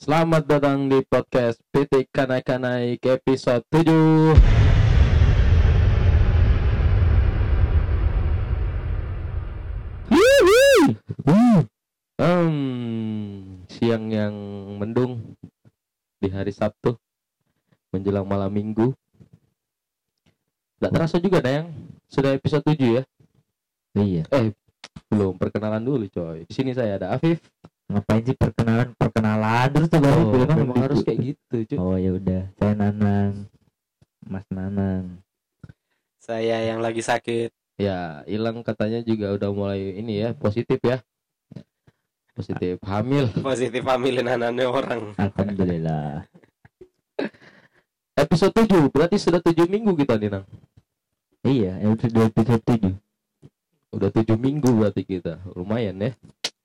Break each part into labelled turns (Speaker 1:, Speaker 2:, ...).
Speaker 1: Selamat datang di podcast PT Kanai Kanai ke episode 7 Hmm, siang yang mendung di hari Sabtu menjelang malam Minggu. Gak terasa juga Dayang, sudah episode 7 ya.
Speaker 2: Iya.
Speaker 1: Eh, belum perkenalan dulu coy. Di sini saya ada Afif.
Speaker 2: Ngapain sih perkenalan perkenalan terus tuh baru
Speaker 1: Oh,
Speaker 2: bilang
Speaker 1: memang harus kayak gitu, cuy.
Speaker 2: Oh ya udah, saya Nanang. Mas Nanang.
Speaker 3: Saya yang lagi sakit.
Speaker 1: Ya, hilang katanya juga udah mulai ini ya, positif ya. Positif hamil.
Speaker 3: Positif hamilin anaknya orang.
Speaker 2: Alhamdulillah.
Speaker 1: Episode 7, berarti sudah 7 minggu kita nih, Nang.
Speaker 2: iya, episode episode tujuh.
Speaker 1: Udah 7 minggu berarti kita. Lumayan ya.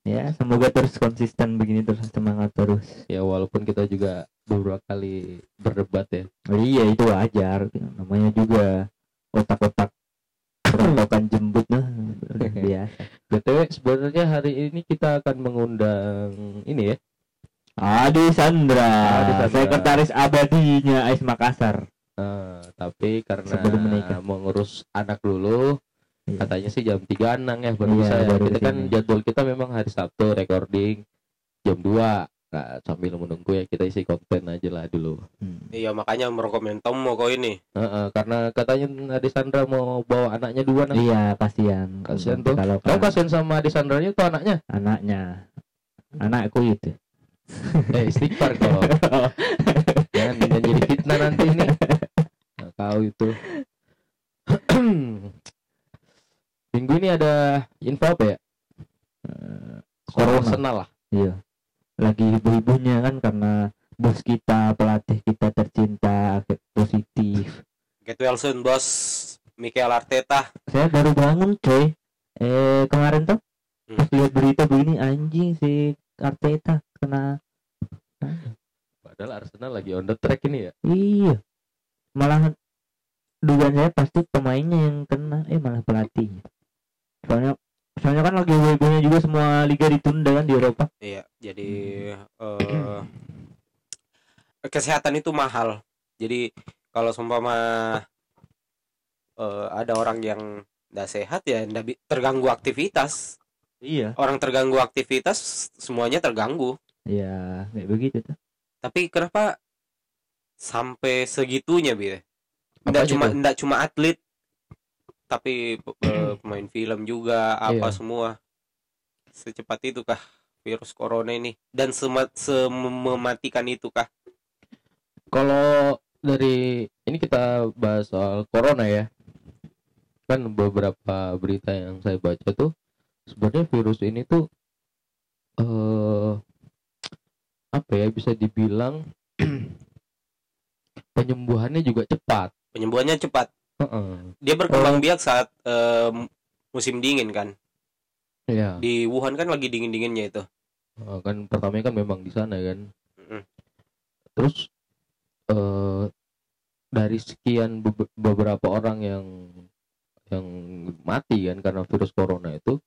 Speaker 2: Ya, semoga terus konsisten begini terus semangat terus.
Speaker 1: Ya walaupun kita juga beberapa kali berdebat ya.
Speaker 2: Oh, iya, itu wajar. Namanya juga otak-otak perontokan jembut nah biasa.
Speaker 1: BTW sebenarnya hari ini kita akan mengundang ini ya.
Speaker 2: Adi Sandra,
Speaker 1: Adi Sandra.
Speaker 2: sekretaris abadinya Ais Makassar.
Speaker 1: Eh, tapi karena
Speaker 2: Sebelum menikah.
Speaker 1: mengurus anak dulu. Katanya sih jam 3 Nang ya baru
Speaker 2: Iya,
Speaker 1: bisa ya.
Speaker 2: baru
Speaker 1: Kita kan
Speaker 2: ke sini.
Speaker 1: jadwal kita memang hari Sabtu recording jam 2. Nah, sambil menunggu ya kita isi konten aja lah dulu.
Speaker 2: Hmm.
Speaker 3: Iya makanya merekomend Tom mau kau ini.
Speaker 1: Heeh, karena katanya Adi Sandra mau bawa anaknya dua Nang.
Speaker 2: Iya, kasihan.
Speaker 1: Kasihan tuh.
Speaker 2: Kalau kan
Speaker 1: kasihan sama Adi Sandranya tuh anaknya?
Speaker 2: anaknya anakku itu.
Speaker 1: Eh, istighfar kau. Jangan jangan jadi fitnah nanti ini. Nah, kau itu. Minggu ini ada info apa ya? Soal
Speaker 2: Corona.
Speaker 1: Arsenal lah.
Speaker 2: Iya. Lagi ibu-ibunya kan karena bos kita, pelatih kita tercinta positif.
Speaker 3: Get well soon bos. Mikel Arteta.
Speaker 2: Saya baru bangun, coy. Eh kemarin tuh
Speaker 3: Hmm.
Speaker 2: pas lihat berita begini anjing si Arteta kena
Speaker 1: Padahal Arsenal lagi on the track ini ya.
Speaker 2: iya. Malah dugaan saya pasti pemainnya yang kena, eh malah pelatihnya. Soalnya soalnya kan lagi ibu-ibunya juga semua liga ditunda kan di Eropa.
Speaker 3: Iya. Jadi eh kesehatan itu mahal. Jadi kalau seumpama eh, ada orang yang tidak sehat ya ndak bi- terganggu aktivitas.
Speaker 2: Iya.
Speaker 3: Orang terganggu aktivitas semuanya terganggu.
Speaker 2: Iya, kayak begitu tuh.
Speaker 3: Tapi kenapa sampai segitunya bi? Nggak cuma nggak cuma atlet, tapi pe- pemain film juga apa
Speaker 1: Iya.
Speaker 3: semua. Secepat itu kah virus corona ini dan sema- semematikan itu kah?
Speaker 1: Kalau dari ini kita bahas soal corona ya. Kan beberapa berita yang saya baca tuh sebenarnya virus ini tuh eh apa ya bisa dibilang penyembuhannya juga cepat.
Speaker 3: Penyembuhannya cepat.
Speaker 1: Heeh.
Speaker 3: Dia
Speaker 1: Oh.
Speaker 3: berkembang biak saat eh, musim dingin kan.
Speaker 1: Iya.
Speaker 3: Di Wuhan kan lagi dingin-dinginnya itu.
Speaker 1: Kan pertamanya kan memang di sana kan.
Speaker 3: Mm-mm.
Speaker 1: Terus eh dari sekian be- beberapa orang yang yang mati kan karena virus corona itu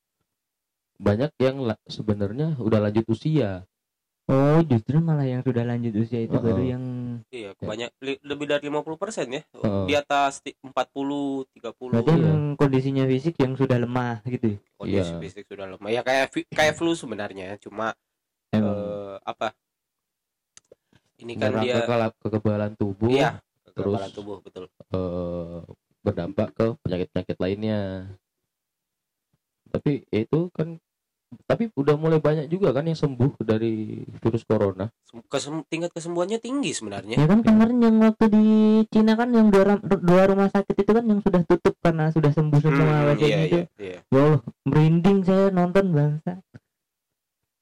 Speaker 1: banyak yang la- sebenarnya udah lanjut usia.
Speaker 2: Oh, justru malah yang sudah lanjut usia itu
Speaker 1: Heeh.
Speaker 2: baru yang
Speaker 3: Iya, banyak li- lebih dari 50% ya.
Speaker 1: Heeh.
Speaker 3: Di atas ti- 40, 30.
Speaker 2: berarti
Speaker 1: Iya.
Speaker 2: kondisinya fisik yang sudah lemah gitu. ya?
Speaker 3: Kondisi
Speaker 1: Iya.
Speaker 3: fisik sudah lemah. Ya kayak kayak flu sebenarnya, cuma
Speaker 2: Emang
Speaker 3: eh, apa? Ini kan dia
Speaker 1: kekala- kekebalan tubuh
Speaker 3: iya,
Speaker 1: terus
Speaker 3: kekebalan tubuh betul.
Speaker 1: eh, berdampak ke penyakit-penyakit lainnya. Tapi ya itu kan tapi udah mulai banyak juga kan yang sembuh dari virus corona.
Speaker 3: Sem- kesem- tingkat kesembuhannya tinggi sebenarnya.
Speaker 2: ya kan kemarin yang waktu di Cina kan yang dua, dua rumah sakit itu kan yang sudah tutup karena sudah sembuh semua
Speaker 3: Hmm,
Speaker 2: pasiennya
Speaker 3: iya,
Speaker 2: itu.
Speaker 3: iya, iya.
Speaker 2: Ya Allah, merinding saya nonton bangsa.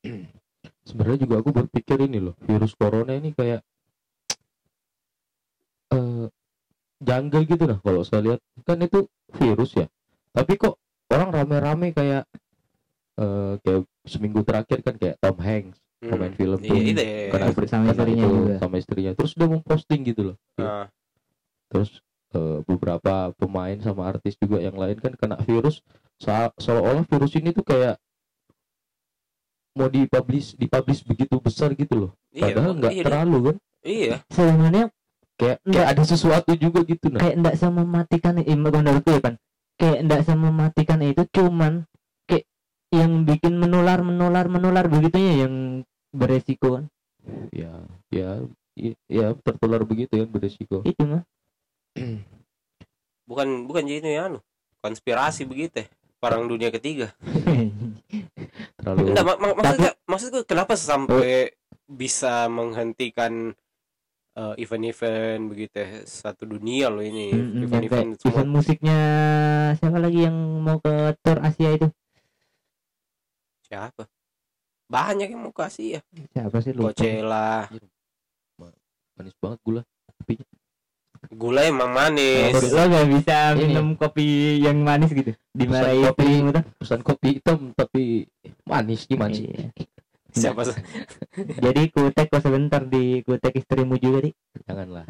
Speaker 1: Sebenarnya juga aku berpikir ini loh, virus corona ini kayak eh janggal gitu lah kalau saya lihat kan itu virus ya. Tapi kok orang rame-rame kayak eh kayak seminggu terakhir kan kayak Tom Hanks
Speaker 3: Hmm,
Speaker 1: pemain film
Speaker 3: Iya,
Speaker 1: tuh.
Speaker 3: itu ya.
Speaker 1: kena
Speaker 2: Sama
Speaker 1: kena
Speaker 2: istrinya
Speaker 1: itu,
Speaker 2: juga.
Speaker 1: sama istrinya. Terus dia mau posting gitu loh.
Speaker 3: Nah,
Speaker 1: terus eh, beberapa pemain sama artis juga yang lain kan kena virus. Sa- seolah-olah virus ini tuh kayak mau dipublish dipublish begitu besar gitu loh.
Speaker 3: Iya
Speaker 1: padahal nggak
Speaker 3: iya,
Speaker 1: terlalu kan.
Speaker 3: Iya.
Speaker 2: Sebenarnya
Speaker 1: kayak
Speaker 2: Nggak.
Speaker 1: kayak ada sesuatu juga gitu nah.
Speaker 2: kayak ndak sama mematikan eh, menurutku ya kan kayak ndak sama mematikan itu cuman yang bikin menular menular menular begitunya yang beresiko kan?
Speaker 1: Ya ya i- ya tertular begitu kan beresiko.
Speaker 2: Itu mah
Speaker 3: bukan bukan jadi ya anu. Konspirasi begitu ya perang dunia ketiga.
Speaker 1: Terlalu
Speaker 3: enggak mak mak- maksudnya maksudku kenapa sampai bisa menghentikan eh, event-event begitu ya satu dunia loh ini
Speaker 2: Mm, mm,
Speaker 3: event-event semua.
Speaker 2: event musiknya siapa lagi yang mau ke tour Asia itu
Speaker 3: siapa? Banyak yang mau kasih ya.
Speaker 2: Siapa sih? Lupa.
Speaker 3: Coachella
Speaker 1: manis banget gula
Speaker 3: gula emang manis.
Speaker 2: Lo gak bisa
Speaker 1: Ini.
Speaker 2: minum kopi yang manis gitu? Dimarahin
Speaker 1: kopi.
Speaker 2: istrimu tuh
Speaker 1: pesan kopi hitam tapi manis gimana sih?
Speaker 2: Iya.
Speaker 3: siapa
Speaker 2: jadi kutek kok sebentar di kutek istrimu juga di
Speaker 1: janganlah.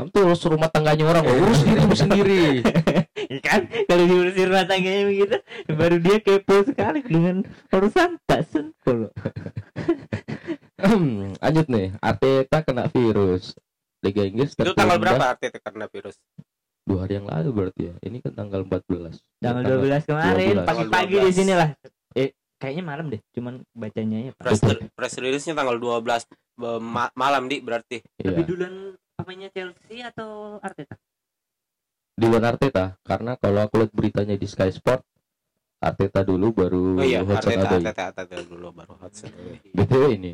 Speaker 1: Kamu tuh urus rumah tangganya orang urus dirimu sendiri
Speaker 2: kan? Kalau diurusin rumah tangganya begitu baru dia kepo sekali dengan urusan tak sentuh
Speaker 1: lanjut nih. Arteta kena virus. Liga Inggris
Speaker 3: itu tanggal berapa Arteta karena virus?
Speaker 1: Dua hari yang lalu berarti ya. Ini kan tanggal 14
Speaker 2: tanggal
Speaker 1: Ya,
Speaker 2: 12 kemarin.
Speaker 1: 12.
Speaker 2: pagi-pagi di sini lah. eh kayaknya malam deh. Cuman bacanya ya
Speaker 3: press, press release-nya tanggal 12 be- ma- malam di berarti.
Speaker 1: Iya.
Speaker 2: lebih duluan pemainnya Chelsea atau Arteta
Speaker 1: di luar Arteta karena kalau aku lihat beritanya di Sky Sport Arteta dulu baru
Speaker 3: oh iya
Speaker 1: Hudson
Speaker 3: Arteta
Speaker 1: Odoi.
Speaker 3: Arteta Arteta dulu baru Hudson Odoi.
Speaker 1: BTW ini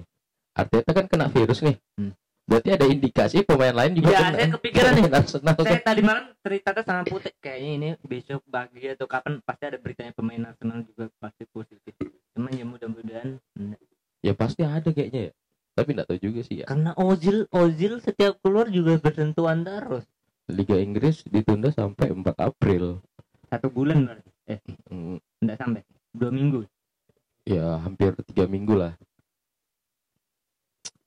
Speaker 1: Arteta kan kena virus nih
Speaker 2: Hmm.
Speaker 1: berarti ada indikasi pemain lain juga
Speaker 2: Ya,
Speaker 1: kena
Speaker 2: saya kepikiran nih.
Speaker 1: Arsenal
Speaker 2: saya tadi malam cerita tuh sama Putih kayaknya ini besok pagi atau kapan pasti ada beritanya pemain Arsenal juga pasti positif cuman ya mudah-mudahan enggak.
Speaker 1: ya pasti ada kayaknya ya tapi nggak tahu juga sih ya
Speaker 2: karena Ozil Ozil setiap keluar juga bersentuhan terus
Speaker 1: Liga Inggris ditunda sampai 4 April.
Speaker 2: Satu bulan berarti? Eh
Speaker 1: Hmm,
Speaker 2: enggak sampai? Dua minggu?
Speaker 1: Ya hampir tiga minggu lah.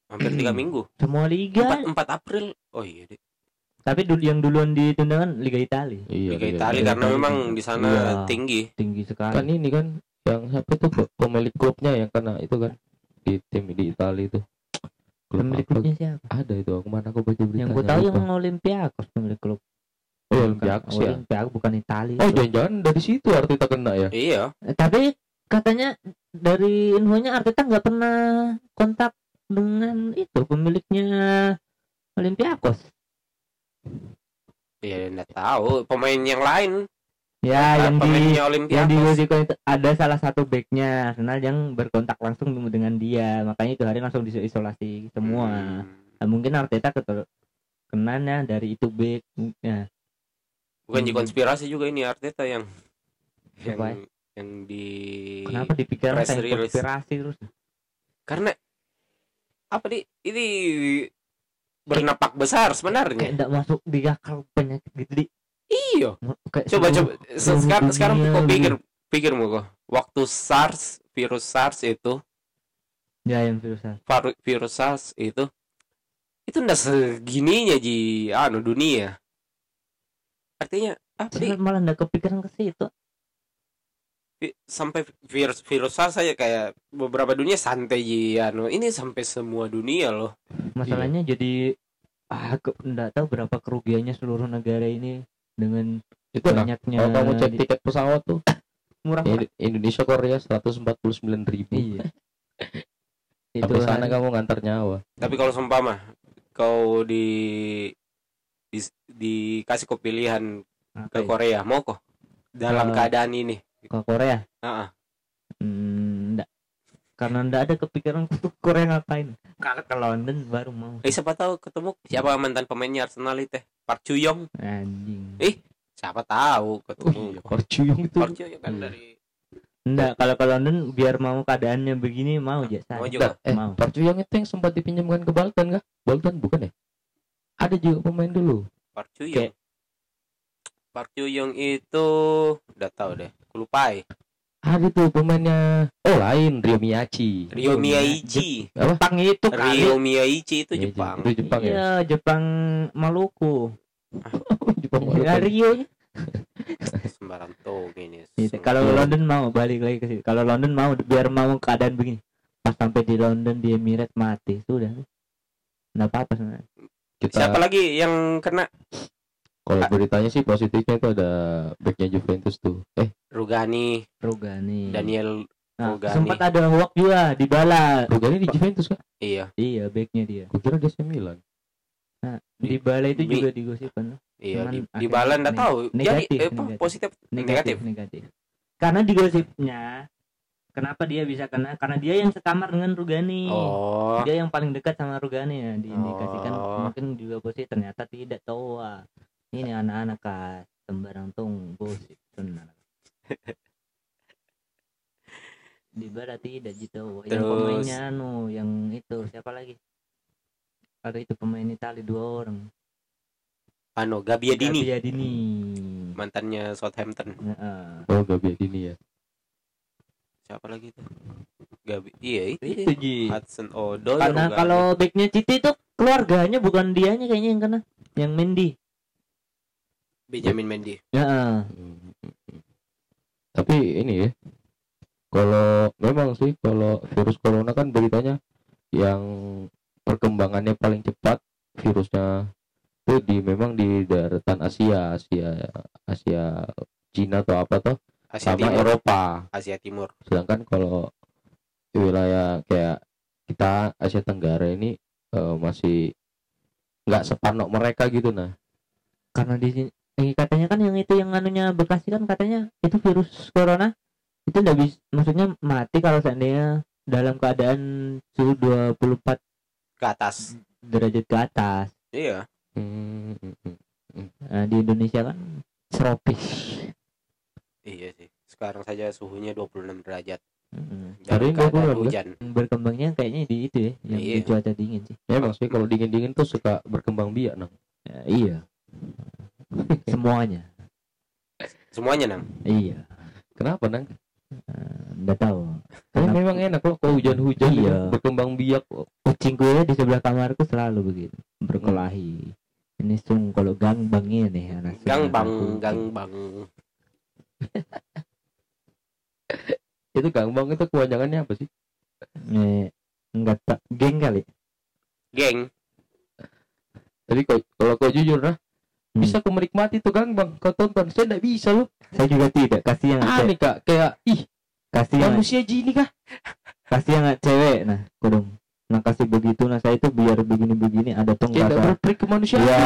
Speaker 3: Hampir tiga minggu?
Speaker 2: Semua liga.
Speaker 3: 4, 4 April? Oh iya deh.
Speaker 2: tapi dulu yang duluan ditunda kan Liga Italia.
Speaker 1: Iya
Speaker 3: Liga
Speaker 1: Liga
Speaker 3: Italia karena memang di sana
Speaker 2: Iya.
Speaker 3: tinggi.
Speaker 2: Tinggi sekali.
Speaker 1: Kan ini kan yang siapa tuh pe- pemilik klubnya yang kena itu kan di tim di Italia itu
Speaker 2: pemilik
Speaker 1: apa?
Speaker 2: Klubnya siapa?
Speaker 1: Ada itu aku mana aku baca beritanya
Speaker 2: yang gue tahu yang Olympiakos pemilik klub.
Speaker 1: Oh Olympiakos ya?
Speaker 2: Olympiakos bukan Italia.
Speaker 1: Oh jangan-jangan dari situ Arteta kena ya?
Speaker 3: Iya.
Speaker 2: Eh, tapi katanya dari infonya Arteta nggak pernah kontak dengan itu pemiliknya Olympiakos.
Speaker 3: ya enggak tahu. Pemain yang lain
Speaker 2: Ya, yang di
Speaker 3: pemainnya
Speaker 2: yang di Goziko itu ada salah satu backnya Arsenal yang berkontak langsung dengan dia, makanya itu hari langsung diisolasi semua.
Speaker 3: Hmm.
Speaker 2: Nah, mungkin Arteta ketul kenanya dari itu back. Ya,
Speaker 3: bukan
Speaker 2: Hmm.
Speaker 3: konspirasi juga ini Arteta yang yang,
Speaker 2: Apa ya?
Speaker 3: yang di
Speaker 2: kenapa dipikir konspirasi terus?
Speaker 3: karena apa di ini bernapak besar
Speaker 2: Kayak
Speaker 3: sebenarnya
Speaker 2: enggak masuk di akal penyakit gitu di.
Speaker 3: Iya. Coba coba sekarang sekarang
Speaker 2: dunia
Speaker 3: kau
Speaker 2: gitu.
Speaker 3: pikir pikir mau kok waktu SARS virus SARS itu.
Speaker 2: Ya yang virusan.
Speaker 3: varu- virus SARS itu. Itu ndak segininya ji. Anu dunia. Artinya apa di
Speaker 2: Saya malah enggak kepikiran ke situ.
Speaker 3: sampai virus virus SARS saya kayak beberapa dunia santai ji. Anu ini sampai semua dunia loh.
Speaker 2: Masalahnya
Speaker 3: Iya.
Speaker 2: jadi ah enggak tahu berapa kerugiannya seluruh negara ini dengan
Speaker 1: itu nah
Speaker 2: banyaknya
Speaker 1: kalau kamu cek tiket pesawat tuh
Speaker 2: murah
Speaker 1: Ini- Indonesia Korea 149 ribu.
Speaker 2: Iya. Itu
Speaker 1: sana kamu ngantar nyawa.
Speaker 3: Tapi kalau seumpama kau di, di dikasih kau pilihan
Speaker 2: apa
Speaker 3: ke
Speaker 2: ya,
Speaker 3: Korea mau kok dalam
Speaker 2: Eh,
Speaker 3: keadaan ini.
Speaker 2: Ke Korea?
Speaker 3: Ah, ah.
Speaker 2: hmm, karena enggak ada kepikiran ke Korea ngapain. Kalau ke London baru mau.
Speaker 3: Eh siapa tahu ketemu siapa mantan pemainnya Arsenal itu Park Chu Young
Speaker 2: anjing.
Speaker 3: Eh, siapa tahu ketemu.
Speaker 1: Iya Park Ju-young itu.
Speaker 3: Park Chu Young kan
Speaker 1: Hmm.
Speaker 3: dari
Speaker 2: enggak kalau ke London biar mau keadaannya begini mau aja
Speaker 3: mau juga?
Speaker 1: eh
Speaker 2: mau.
Speaker 1: Park Ju-young itu yang sempat dipinjamkan ke Bolton kah? Bolton bukan ya? Ada juga pemain dulu.
Speaker 3: Park Park Chu Young itu udah tahu deh aku lupa ya
Speaker 1: ada tuh pemainnya? Oh lain Rio Miyachi
Speaker 3: Rio Miyaichi
Speaker 2: Jepang itu kali
Speaker 3: Rio Miyaichi itu
Speaker 1: Iya,
Speaker 3: Jepang.
Speaker 1: Itu Jepang ya?
Speaker 2: Iya Jepang Maluku.
Speaker 1: Jepang
Speaker 2: ya, Rio
Speaker 3: sembarang tuh gini.
Speaker 2: Gitu. Kalau
Speaker 1: Iya.
Speaker 2: London mau balik lagi ke situ. Kalau London mau biar mau keadaan begini. pas sampai di London di Emirates mati. Sudah. Nggak apa-apa sebenarnya.
Speaker 1: Kita
Speaker 3: Siapa lagi yang kena
Speaker 1: kalau beritanya sih positifnya itu ada backnya Juventus tuh. Eh
Speaker 3: Rugani,
Speaker 2: Rogani
Speaker 3: Daniel
Speaker 2: nah,
Speaker 3: Rogani.
Speaker 2: sempat ada hoax juga di bala.
Speaker 1: Rugani di Juventus kan
Speaker 3: iya,
Speaker 2: iya backnya dia.
Speaker 1: Gue kira dia AC Milan.
Speaker 2: Di bala itu
Speaker 3: Mi-
Speaker 2: juga digosipkan.
Speaker 3: Iya
Speaker 2: Cuman
Speaker 3: di, di Balan enggak tahu. Jadi
Speaker 2: negatif,
Speaker 3: eh, apa,
Speaker 2: negatif.
Speaker 3: positif
Speaker 2: negatif negatif? karena digosipnya kenapa dia bisa kena? Karena dia yang sekamar dengan Rugani.
Speaker 3: Oh,
Speaker 2: dia yang paling dekat sama Rugani ya diindikasikan
Speaker 3: Oh.
Speaker 2: mungkin juga positif ternyata tidak tahu ah. Ini anak-anak kas sembarang tong gosip benar di barat tidak gitu yang
Speaker 3: Terus-
Speaker 2: pemainnya anu yang itu siapa lagi ada itu pemain Itali dua orang
Speaker 3: anu Gabiadini,
Speaker 2: Gabiadini
Speaker 3: mantannya Southampton.
Speaker 2: Heeh.
Speaker 1: oh Gabiadini ya
Speaker 3: Siapa lagi tuh? Gabi. Iya, itu.
Speaker 2: itu Ji
Speaker 3: Hudson Odoi.
Speaker 2: karena kalau backnya Citi itu keluarganya bukan dianya kayaknya yang kena yang Mendy
Speaker 3: Benjamin Mendy.
Speaker 2: ya.
Speaker 1: Tapi ini ya, kalau memang sih kalau virus corona kan beritanya yang perkembangannya paling cepat virusnya itu di memang di daratan Asia, Asia, Asia, Cina atau apa tuh
Speaker 3: Asia
Speaker 1: sama
Speaker 3: Timur.
Speaker 1: Eropa.
Speaker 3: Asia Timur.
Speaker 1: Sedangkan kalau di wilayah kayak kita Asia Tenggara ini eh, masih nggak sepanok mereka gitu nah.
Speaker 2: karena di sini eh, katanya kan yang itu yang anunya Bekasi kan katanya itu virus corona itu nggak bisa maksudnya mati kalau seandainya dalam keadaan suhu 24
Speaker 3: Ke atas.
Speaker 2: derajat ke atas
Speaker 3: Iya.
Speaker 1: Hmm, hmm, hmm.
Speaker 2: nah, di Indonesia kan tropis
Speaker 3: Iya sih. Sekarang saja suhunya 26 derajat.
Speaker 2: Mm.
Speaker 1: Hari ini
Speaker 3: keadaan
Speaker 1: 26,
Speaker 3: hujan.
Speaker 2: berkembangnya kayaknya di itu ya yang
Speaker 3: Iya.
Speaker 2: di cuaca dingin sih
Speaker 1: Memang sih kalau dingin dingin tuh suka berkembang biak nah.
Speaker 2: Ya, iya semuanya
Speaker 3: Semuanya, Nang.
Speaker 2: iya
Speaker 1: Kenapa nang?
Speaker 2: Eh, nggak tahu
Speaker 1: Tapi
Speaker 2: Kenapa?
Speaker 1: memang enak loh kalau hujan-hujan
Speaker 2: Iya.
Speaker 1: gitu, berkembang biak.
Speaker 2: kucingku ya di sebelah kamarku selalu begitu berkelahi ini sung kalau gangbang ini anak sung,
Speaker 3: Gang
Speaker 2: anak
Speaker 3: bang,
Speaker 2: kucing.
Speaker 3: gang bang.
Speaker 1: Itu itu kepanjangannya apa sih?
Speaker 2: eh, enggak tak geng kali
Speaker 3: Geng.
Speaker 1: Kau- kalau kau jujur nah,
Speaker 2: Hmm.
Speaker 1: bisa kau menikmati tuh gangbang. Kau tonton, saya tidak bisa loh.
Speaker 2: saya juga tidak kasih yang
Speaker 1: Aneh kak, kayak ih
Speaker 2: kasih yang
Speaker 1: manusia jini kah?
Speaker 2: kasih yang cewek nah kudung nah kasih begitu nah saya itu biar begini begini ada tong
Speaker 1: Kayak tidak berperi kemanusiaan.
Speaker 2: ya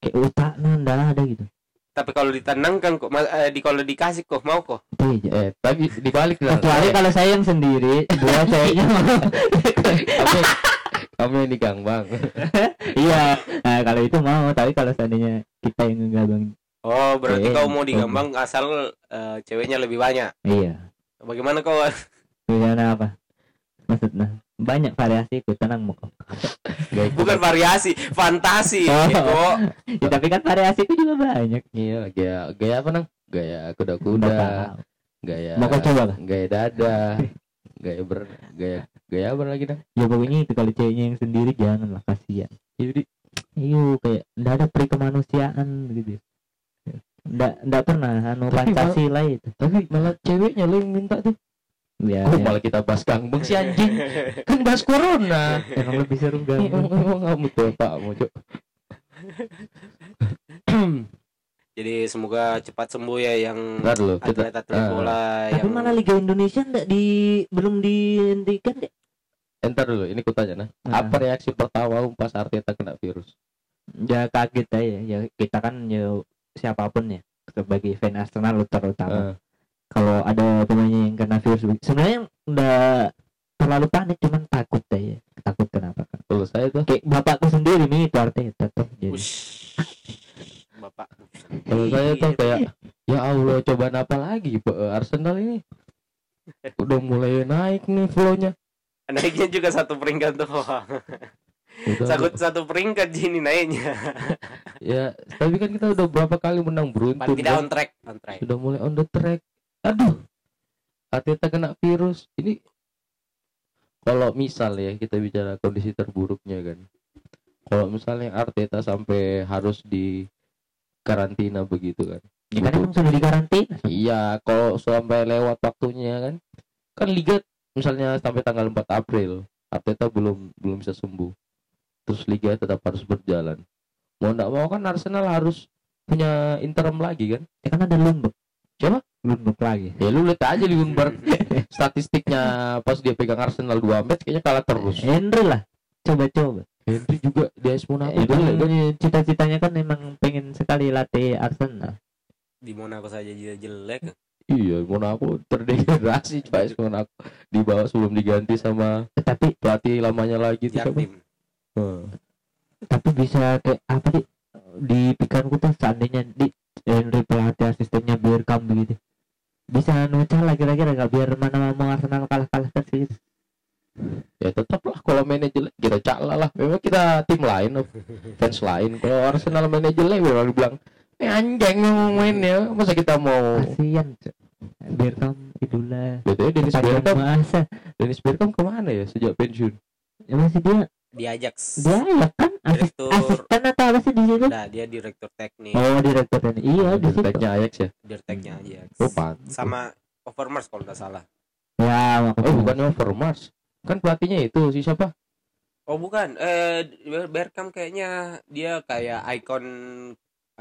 Speaker 2: kayak utak nah nggak ada gitu
Speaker 3: Tapi kalau ditenangkan kok, eh, di kalau dikasih kok mau kok.
Speaker 2: Iya.
Speaker 1: Eh, tapi dibalik lah.
Speaker 2: kecuali kalau saya yang sendiri dua ceweknya
Speaker 1: kamu, kamu yang di gangbang.
Speaker 2: iya nah kalau itu mau tapi kalau seandainya kita yang ngegabang
Speaker 3: Oh, berarti
Speaker 2: Eh,
Speaker 3: kau mau
Speaker 2: oh.
Speaker 3: digambang asal eh, ceweknya lebih banyak.
Speaker 2: iya
Speaker 3: Bagaimana kau?
Speaker 2: Gimana apa maksudnya banyak variasi ku tenang mau.
Speaker 3: Bukan variasi, fantasi.
Speaker 2: Oh.
Speaker 3: kok.
Speaker 2: ya, tapi kan variasi ku juga banyak
Speaker 1: Iya, gaya gaya apa nang? Gaya kuda-kuda, gaya
Speaker 2: mau coba
Speaker 1: gaya dada, gaya ber gaya gaya apa lagi nang?
Speaker 2: ya pokoknya itu kalau ceweknya yang sendiri jangan lah kasihan
Speaker 1: Jadi
Speaker 2: iyo kayak ndak ada peri kemanusiaan gitu ndak ndak pernah anu pancasila itu
Speaker 1: tapi malah ceweknya lo yang minta tuh.
Speaker 2: ya,
Speaker 1: Oh,
Speaker 2: ya.
Speaker 1: malah kita bahas gangbang si anjing. kan bahas corona.
Speaker 2: emang lebih seru gak
Speaker 1: emang kamu tuh Pak mau cok.
Speaker 3: Jadi semoga cepat sembuh ya yang atlet-atlet
Speaker 1: ah.
Speaker 3: bola
Speaker 2: tapi
Speaker 3: yang
Speaker 2: malah Liga Indonesia ndak di belum dihentikan deh
Speaker 1: entar dulu ini kutanya nah.
Speaker 2: Nah.
Speaker 1: Apa reaksi pertama pas Arteta kena virus?
Speaker 2: ya kaget aja ya kita kan ya siapa pun ya sebagai fan Arsenal terutama
Speaker 1: Ah,
Speaker 2: kalau ada pemainnya yang kena virus sebenarnya udah terlalu panik cuman takut aja takut kenapa kan
Speaker 1: kalau saya tuh
Speaker 2: kayak bapakku sendiri nih itu Arteta tuh jadi.
Speaker 3: Bapak.
Speaker 1: kalau saya tuh kayak ya Allah cobaan apa lagi Pak? Arsenal ini udah mulai naik nih flow-nya.
Speaker 3: Naiknya juga satu peringkat tuh.
Speaker 1: Udah,
Speaker 3: Satu, peringkat Jini naiknya.
Speaker 1: ya, tapi kan kita udah berapa kali menang beruntun.
Speaker 3: Paling tidak
Speaker 1: kan?
Speaker 3: on track, on track.
Speaker 1: Sudah mulai on the track. Aduh. Arteta kena virus. Ini kalau misal ya kita bicara kondisi terburuknya kan. Kalau misalnya Arteta sampai harus di karantina begitu kan.
Speaker 2: ya kan emang sudah dikarantina
Speaker 1: Iya, kalau sampai lewat waktunya kan, kan liga misalnya sampai tanggal 4 April Arteta belum belum bisa sembuh terus liga tetap harus berjalan mau nggak mau kan Arsenal harus punya interim lagi kan
Speaker 2: Ya kan ada Lundberg.
Speaker 1: Siapa?
Speaker 2: Lundberg lagi.
Speaker 1: ya lu lihat aja Lundberg statistiknya pas dia pegang Arsenal 2 match kayaknya kalah terus
Speaker 2: Henry lah. Coba-coba.
Speaker 1: Henry juga di AS Monaco
Speaker 2: Eh,
Speaker 1: kan
Speaker 2: kan cita-citanya kan memang pengen sekali latih Arsenal.
Speaker 3: di Monaco saja dia jelek
Speaker 1: iya Monaco terdegradasi coba AS Monaco di bawah sebelum diganti sama
Speaker 2: Tapi
Speaker 1: pelatih lamanya lagi?
Speaker 3: Jardim
Speaker 1: Hmm.
Speaker 2: tapi bisa kayak apa sih di pikiranku tuh seandainya di Henry pelatih asistennya Bergkamp begitu bisa nucal lah kira-kira nggak biar mana mau Arsenal kalah-kalah terus gitu.
Speaker 1: ya tetaplah kalau mainnya jelek kita caklah lah memang kita tim lain fans lain kalau Arsenal mainnya jelek memang bilang eh anjing mau main ya. Masa kita mau
Speaker 2: kasihan. Bergkamp idola
Speaker 1: Betulnya Dennis Bergkamp
Speaker 2: masa
Speaker 1: Dennis Bergkamp ke mana ya sejak pensiun?
Speaker 2: Ya masih dia
Speaker 3: di Ajax.
Speaker 2: Dia ya kan? Asis,
Speaker 3: Direktur.
Speaker 2: asisten atau apa sih di situ?
Speaker 3: Nah dia direktur teknik.
Speaker 2: Oh direktur ini iya di situ.
Speaker 1: Direkturnya Ajax ya?
Speaker 3: Direkteknya Ajax.
Speaker 1: Oh
Speaker 3: sama Overmars kalau nggak salah.
Speaker 2: Ya makanya
Speaker 1: oh bukan Overmars kan pelatihnya itu si siapa?
Speaker 3: Oh bukan. Eh Ber- Bergkamp kayaknya dia kayak ikon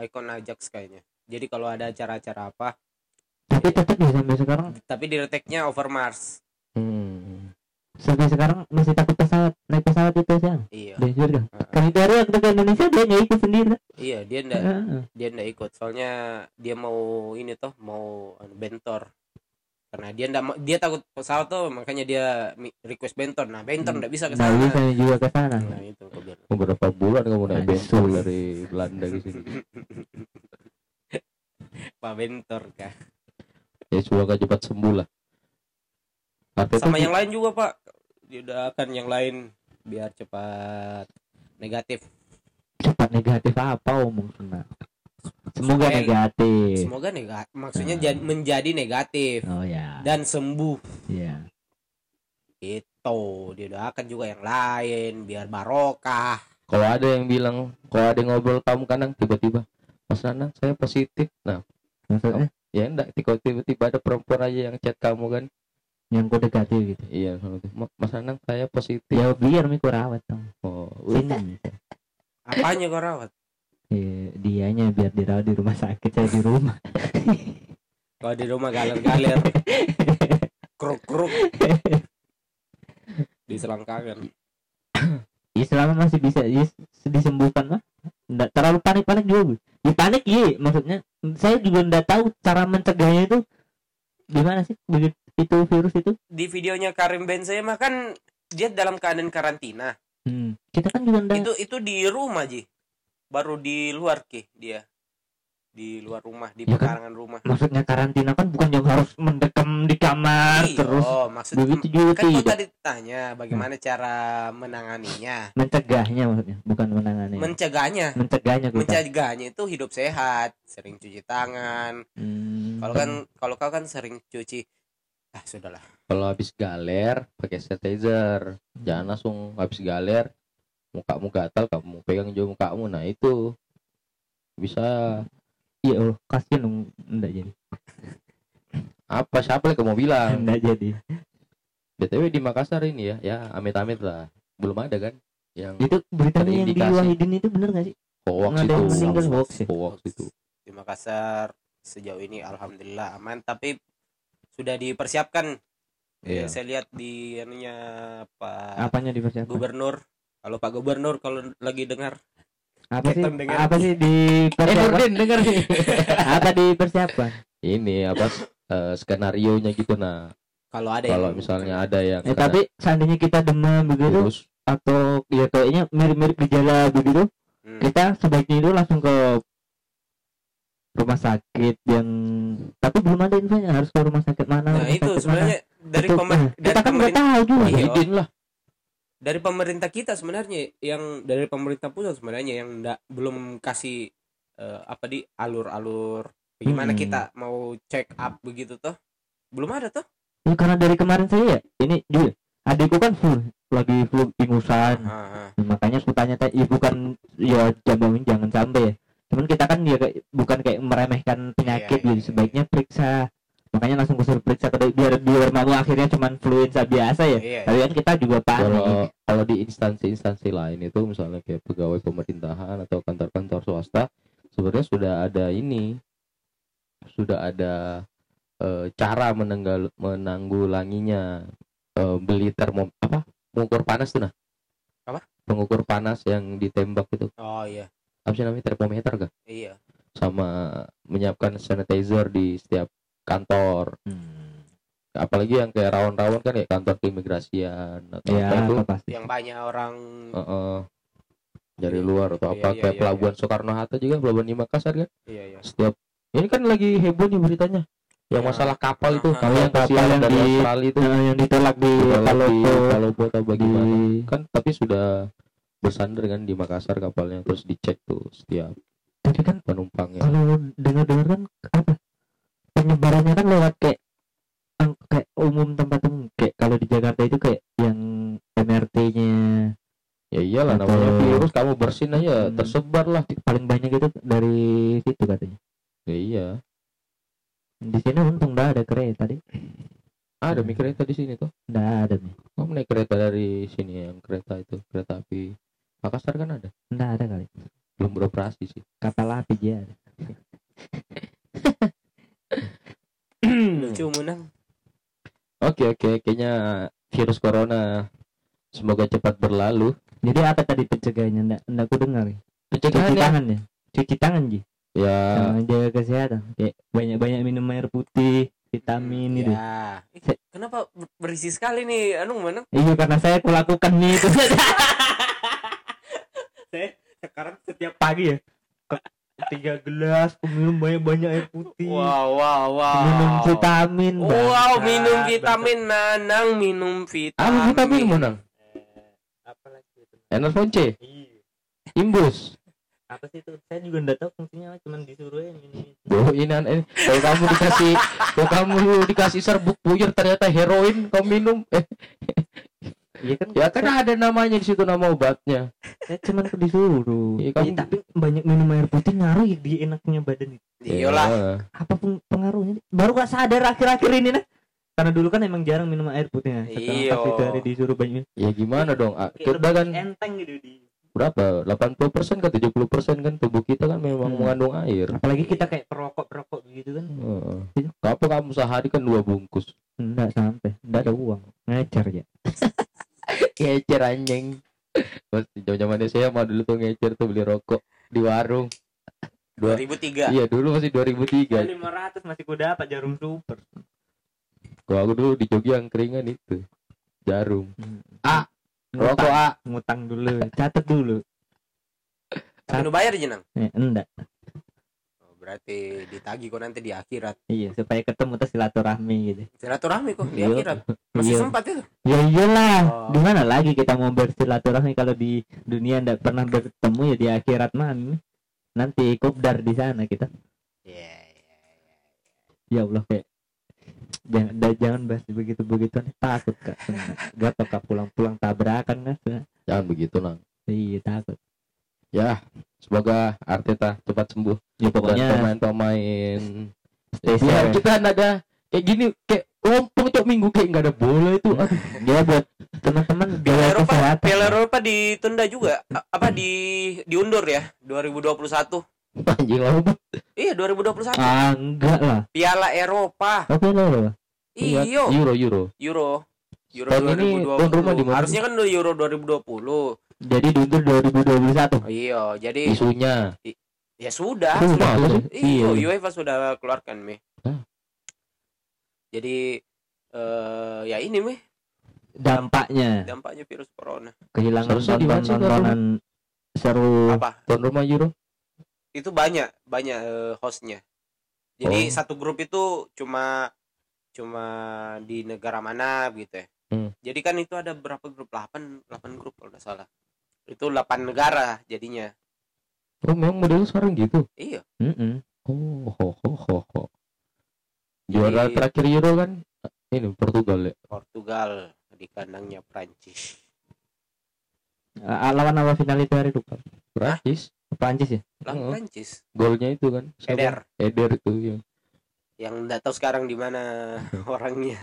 Speaker 3: ikon Ajax kayaknya. Jadi kalau ada acara-acara apa
Speaker 2: tapi tetap ya sampai sekarang?
Speaker 3: tapi direkteknya Overmars
Speaker 1: hmm.
Speaker 2: sampai sekarang masih takut pesawat naik pesawat itu sih
Speaker 3: iya.
Speaker 2: Dan juga
Speaker 3: Heeh.
Speaker 2: kan itu hari waktu ke Indonesia dia nggak ikut sendiri.
Speaker 3: Iya dia ndak
Speaker 2: Heeh.
Speaker 3: dia ndak ikut. Soalnya dia mau ini toh mau anu, bentor karena dia ndak dia takut pesawat tuh makanya dia request bentor nah bentor
Speaker 2: Hmm.
Speaker 3: ndak bisa ke
Speaker 2: nggak
Speaker 3: sana.
Speaker 2: bisa juga ke sana.
Speaker 3: Nah itu
Speaker 1: beberapa bulan kamu naik
Speaker 2: Aduh.
Speaker 1: bentor dari Belanda ke sini?
Speaker 3: Pak bentor kah
Speaker 1: ya semoga cepat sembuh lah. Arteta
Speaker 3: sama yang lain juga pak. Dia udah akan yang lain biar cepat negatif.
Speaker 2: Cepat negatif apa omong sana semoga
Speaker 3: Supaya-
Speaker 2: negatif.
Speaker 3: Semoga negatif maksudnya jad- menjadi negatif.
Speaker 2: Oh ya.
Speaker 3: Dan sembuh.
Speaker 2: Ya
Speaker 3: itu dia doakan juga yang lain biar barokah.
Speaker 1: Kalau ada yang bilang kalau ada yang ngobrol kamu kadang tiba-tiba Mas Nanang saya positif. Nah
Speaker 2: maksudnya?
Speaker 1: Ya enggak tiba-tiba ada perempuan aja yang chat kamu kan.
Speaker 2: Yang kode negatif gitu?
Speaker 1: Iya itu. "Ma- Mas Nanang saya positif.
Speaker 2: Ya biar miku rawat dong
Speaker 1: oh udah.
Speaker 2: sini
Speaker 3: apanya kau rawat
Speaker 2: ya, dianya biar dirawat di rumah sakit saya di rumah.
Speaker 3: Kalau di rumah galer-galer. Kruk-kruk. Di selangkangan
Speaker 2: ya selama masih bisa ya, disembuhkan mah nggak terlalu panik panik juga Bu. ya panik iya. Maksudnya saya juga nggak tahu cara mencegahnya itu gimana sih begitu itu virus itu?
Speaker 3: Di videonya Karim Benzema kan dia dalam keadaan karantina.
Speaker 2: Hmm. kita kan juga nggak
Speaker 3: itu itu di rumah ji baru di luar ki dia. Di luar rumah di
Speaker 2: Ya kan?
Speaker 3: pekarangan rumah.
Speaker 2: Maksudnya karantina kan bukan yang harus mendekam di kamar
Speaker 3: Iya,
Speaker 2: terus
Speaker 3: maksudnya
Speaker 2: begitu juga
Speaker 3: kan
Speaker 2: tidak
Speaker 3: tadi tanya bagaimana cara menanganinya?
Speaker 2: Mencegahnya maksudnya bukan menangani
Speaker 3: mencegahnya.
Speaker 2: Mencegahnya kita.
Speaker 3: Mencegahnya itu hidup sehat sering cuci tangan.
Speaker 2: Hmm.
Speaker 3: kalau kan kalau kau kan sering cuci. Ah sudahlah.
Speaker 1: Kalau habis galer pakai sanitizer. Jangan langsung habis galer mukamu gatal kamu pegang juga mukamu. Nah itu bisa
Speaker 2: iya oh kasian dong enggak jadi.
Speaker 1: Apa siapa yang kamu bilang?
Speaker 2: Enggak jadi.
Speaker 1: Btw di Makassar ini ya ya amit-amit lah. Belum ada kan yang
Speaker 2: itu beritanya yang di. Wahidin itu bener gak sih?
Speaker 1: Hoax
Speaker 2: nggak ada
Speaker 1: itu.
Speaker 2: yang meninggal
Speaker 1: hoax,
Speaker 2: hoax ya?
Speaker 1: hoax itu.
Speaker 3: Di Makassar sejauh ini alhamdulillah aman. Tapi sudah dipersiapkan.
Speaker 1: Iya.
Speaker 3: Saya lihat di anunya Pak
Speaker 2: apanya dipersiapkan?
Speaker 3: Gubernur kalau Pak Gubernur kalau lagi dengar
Speaker 2: apa sih
Speaker 3: dengar.
Speaker 2: apa sih
Speaker 1: eh
Speaker 2: dipersiapkan
Speaker 1: Nurdin denger nih
Speaker 2: apa dipersiapkan
Speaker 1: ini apa eh, skenario nya gitu nah
Speaker 3: kalau ada
Speaker 1: kalau
Speaker 3: yang
Speaker 1: misalnya ada yang
Speaker 2: eh,
Speaker 1: kena
Speaker 2: tapi seandainya kita demam begitu
Speaker 1: virus
Speaker 2: atau ya kayaknya mirip-mirip gejala begitu
Speaker 3: Hmm.
Speaker 2: kita sebaiknya itu langsung ke rumah sakit yang tapi belum ada infonya harus ke rumah sakit mana
Speaker 3: nah
Speaker 2: rumah
Speaker 3: itu
Speaker 2: mana.
Speaker 3: sebenarnya dari
Speaker 2: Itu,
Speaker 3: pemer-
Speaker 2: eh,
Speaker 3: dari
Speaker 2: kita kan nggak
Speaker 3: pemerintah
Speaker 2: tahu juga
Speaker 3: Iya.
Speaker 1: Lah
Speaker 3: dari pemerintah kita sebenarnya yang dari pemerintah pusat sebenarnya yang ndak belum kasih eh, apa di alur-alur gimana
Speaker 2: Hmm.
Speaker 3: kita mau check up begitu tuh belum ada tuh
Speaker 2: Ya, karena dari kemarin saya ya ini juga adikku kan flu lagi flu ingusan
Speaker 3: Ah, ah.
Speaker 2: Ya, makanya aku tanya tanya ya bukan ya jamin jangan sampai ya cuman kita kan ya bukan kayak meremehkan penyakit
Speaker 3: Iya, iya,
Speaker 2: gitu
Speaker 3: iya.
Speaker 2: sebaiknya periksa makanya langsung kusur periksa ke biar biar mau akhirnya cuman influenza biasa ya
Speaker 3: Iya.
Speaker 2: tapi kan kita juga
Speaker 1: kalau
Speaker 2: panik
Speaker 1: kalau di instansi-instansi lain itu misalnya kayak pegawai pemerintahan atau kantor-kantor swasta sebenarnya sudah ada ini sudah ada eh, cara menenggal menanggulanginya Eh, beli termom apa pengukur panas tuh nah
Speaker 3: Apa?
Speaker 1: pengukur panas yang ditembak itu
Speaker 3: Oh iya.
Speaker 1: apa sih namanya termometer kan
Speaker 3: Iya.
Speaker 1: sama menyiapkan sanitizer di setiap kantor.
Speaker 2: Hmm.
Speaker 1: apalagi yang kayak rawan-rawan kan kayak kantor keimigrasian atau
Speaker 2: ya
Speaker 1: apa itu.
Speaker 2: apa pasti.
Speaker 3: Yang banyak orang
Speaker 1: Heeh. dari luar atau
Speaker 3: Iya,
Speaker 1: apa
Speaker 3: iya,
Speaker 1: kayak
Speaker 3: iya,
Speaker 1: pelabuhan Soekarno Hatta juga pelabuhan di Makassar kan?
Speaker 3: Iya iya.
Speaker 1: setiap ini kan lagi heboh nih beritanya. Yang
Speaker 3: Ya.
Speaker 1: masalah kapal itu kalau yang
Speaker 2: kapal yang
Speaker 1: dari
Speaker 2: di-
Speaker 1: Australia itu.
Speaker 2: Nah, yang ditolak di
Speaker 1: ditolak di
Speaker 2: Palopo.
Speaker 1: Palopo atau
Speaker 2: di
Speaker 1: bagaimana kan tapi sudah bersandar kan di Makassar kapalnya terus dicek tuh setiap.
Speaker 2: Tapi kan
Speaker 1: penumpangnya.
Speaker 2: kalau dengar-dengar kan apa penyebarannya kan lewat kayak kayak umum tempat umum kayak kalau di Jakarta itu kayak yang MRT-nya
Speaker 1: ya iyalah
Speaker 2: Atau-
Speaker 1: namanya virus kamu bersin aja
Speaker 2: Hmm.
Speaker 1: tersebar lah.
Speaker 2: Paling banyak itu dari situ katanya.
Speaker 1: Ya iya.
Speaker 2: Di sini untung dah ada kereta deh
Speaker 1: ada
Speaker 2: Hmm.
Speaker 1: mi kereta di sini tuh?
Speaker 2: Nggak ada nih
Speaker 1: kamu naik kereta dari sini yang kereta itu kereta api Makassar kan ada?
Speaker 2: Nggak ada kali.
Speaker 1: Belum beroperasi sih.
Speaker 2: Kapal api ada
Speaker 3: Lucu menang.
Speaker 1: Oke oke, kayaknya virus corona semoga cepat berlalu.
Speaker 2: jadi apa tadi pencegahannya nggak nggak aku dengar ya cuci
Speaker 1: Pencegahannya
Speaker 2: tangan ya cuci tangan ji
Speaker 1: ya
Speaker 2: sama jaga kesehatan kayak banyak-banyak minum air putih vitamin itu
Speaker 3: Ya. Eh, Kenapa ber- berisi sekali nih anu menang?
Speaker 2: Iya karena saya kulakukan nih itu. saya sekarang setiap pagi ya tiga gelas minum banyak banyak air putih.
Speaker 3: Wow wow wow.
Speaker 2: Minum vitamin.
Speaker 3: Wow,
Speaker 2: bangsat,
Speaker 3: minum
Speaker 2: bangsat.
Speaker 3: vitamin nanang, minum vitamin.
Speaker 1: apa vitamin menang?
Speaker 2: Eh, apa lagi itu?
Speaker 1: Enervon C,
Speaker 2: Iya.
Speaker 1: imbus.
Speaker 2: Apa sih itu? Saya juga enggak tahu fungsinya, cuman disuruh aja minum.
Speaker 1: Boh ini. Kalau kamu dikasih, kalau kamu dikasih serbuk puyir ternyata heroin kamu minum. Eh,
Speaker 2: Iya kan?
Speaker 1: ya kan ada namanya di situ nama obatnya.
Speaker 2: Saya cuman disuruh.
Speaker 1: Iya,
Speaker 2: Iya,
Speaker 1: kamu-
Speaker 2: tapi banyak minum air putih ngaruh ya di enaknya badan itu.
Speaker 3: Iyalah.
Speaker 1: Ya.
Speaker 2: Apa peng- pengaruhnya? Baru gak sadar akhir-akhir ini nah. Karena dulu kan emang jarang minum air putih. Sekarang
Speaker 3: Iya.
Speaker 2: pas itu hari disuruh banyak.
Speaker 1: Ya gimana dong? Ah, Kita kan
Speaker 2: enteng gitu di
Speaker 1: berapa? 80% ke 70% kan tubuh kita kan memang
Speaker 2: Hmm.
Speaker 1: mengandung air.
Speaker 2: apalagi kita kayak perokok perokok gitu kan
Speaker 1: Heeh. Apa kamu sehari kan dua bungkus?
Speaker 2: enggak sampai enggak ada uang ngecer ya
Speaker 1: ngecer anjing. Pasti zaman zaman saya mah dulu tuh ngecer tuh beli rokok di warung. Dua
Speaker 3: 2003.
Speaker 1: iya dulu masih 2003
Speaker 2: lima ratus masih ku dapat jarum super.
Speaker 1: Kalau aku dulu di Jogja yang keringan itu jarum.
Speaker 2: Ah
Speaker 1: rokok
Speaker 2: ngutang,
Speaker 1: A
Speaker 2: ngutang dulu catat dulu.
Speaker 3: Lu bayar jenang.
Speaker 2: eh, enggak
Speaker 3: berarti ditagi kok nanti di akhirat.
Speaker 2: iya supaya ketemu terus silaturahmi gitu
Speaker 3: Silaturahmi kok di
Speaker 2: Iya.
Speaker 3: akhirat. Masih
Speaker 2: Iya.
Speaker 3: sempat itu.
Speaker 2: ya iyalah
Speaker 3: Oh.
Speaker 2: gimana lagi kita mau bersilaturahmi kalau di dunia enggak pernah bertemu ya di akhirat mah nanti kopdar di sana kita
Speaker 3: Iya, iya.
Speaker 2: ya Allah kayak jangan dah- jangan bahas begitu begitu takut kak gak tau kak pulang-pulang tabrakan kan
Speaker 1: jangan begitu nang
Speaker 2: iya takut
Speaker 1: ya semoga Arteta cepat sembuh
Speaker 2: ya pokoknya
Speaker 1: pemain-pemain
Speaker 2: stay
Speaker 1: biar kita ada kayak gini kayak lompong cok minggu kayak nggak ada bola itu aduh
Speaker 2: ya buat teman-teman
Speaker 3: Piala Eropa,
Speaker 2: kesehatan
Speaker 3: Piala Eropa ditunda juga. Apa di diundur ya? 2021.
Speaker 1: anjing lama banget.
Speaker 3: Iya, 2021.
Speaker 2: ah enggak lah
Speaker 3: Piala Eropa.
Speaker 2: oke lah
Speaker 1: Iya,
Speaker 3: Iyo.
Speaker 1: Euro Euro
Speaker 3: Euro. Euro
Speaker 1: Tahun ini tuan rumah di
Speaker 3: 2020.
Speaker 1: mana?
Speaker 3: Harusnya kan Euro 2020.
Speaker 2: Jadi diundur 2021
Speaker 3: Oh, iya, jadi
Speaker 1: isunya
Speaker 3: ya sudah.
Speaker 2: Sudah,
Speaker 3: sudah.
Speaker 2: sudah.
Speaker 3: Iya,
Speaker 2: Iya.
Speaker 3: UEFA sudah keluarkan mi.
Speaker 1: Hah?
Speaker 3: Jadi eh ya ini mi
Speaker 2: dampaknya
Speaker 3: dampaknya virus corona.
Speaker 2: kehilangan
Speaker 1: Kak,
Speaker 2: tonton-tontonan seru
Speaker 3: Apa?
Speaker 1: tuan rumah Euro
Speaker 3: Itu banyak banyak eh, hostnya. Jadi
Speaker 1: Oh.
Speaker 3: satu grup itu cuma cuma di negara mana gitu ya.
Speaker 1: Hmm.
Speaker 3: Jadi kan itu ada berapa grup? 8 8 grup kalau nggak salah. Itu 8 negara jadinya.
Speaker 1: oh memang model sekarang gitu
Speaker 3: Iya.
Speaker 2: Mm-mm.
Speaker 1: oh ho ho ho ho juara
Speaker 3: Jadi-
Speaker 1: terakhir Euro kan ini Portugal ya
Speaker 3: Portugal di kandangnya Prancis.
Speaker 2: Ah, lawan apa final itu hari lupa
Speaker 1: Prancis
Speaker 2: Prancis ya
Speaker 3: Lah
Speaker 1: Oh.
Speaker 3: Prancis.
Speaker 1: golnya itu kan siapa?
Speaker 3: Eder.
Speaker 1: Eder itu ya
Speaker 3: yang nggak tahu sekarang di mana orangnya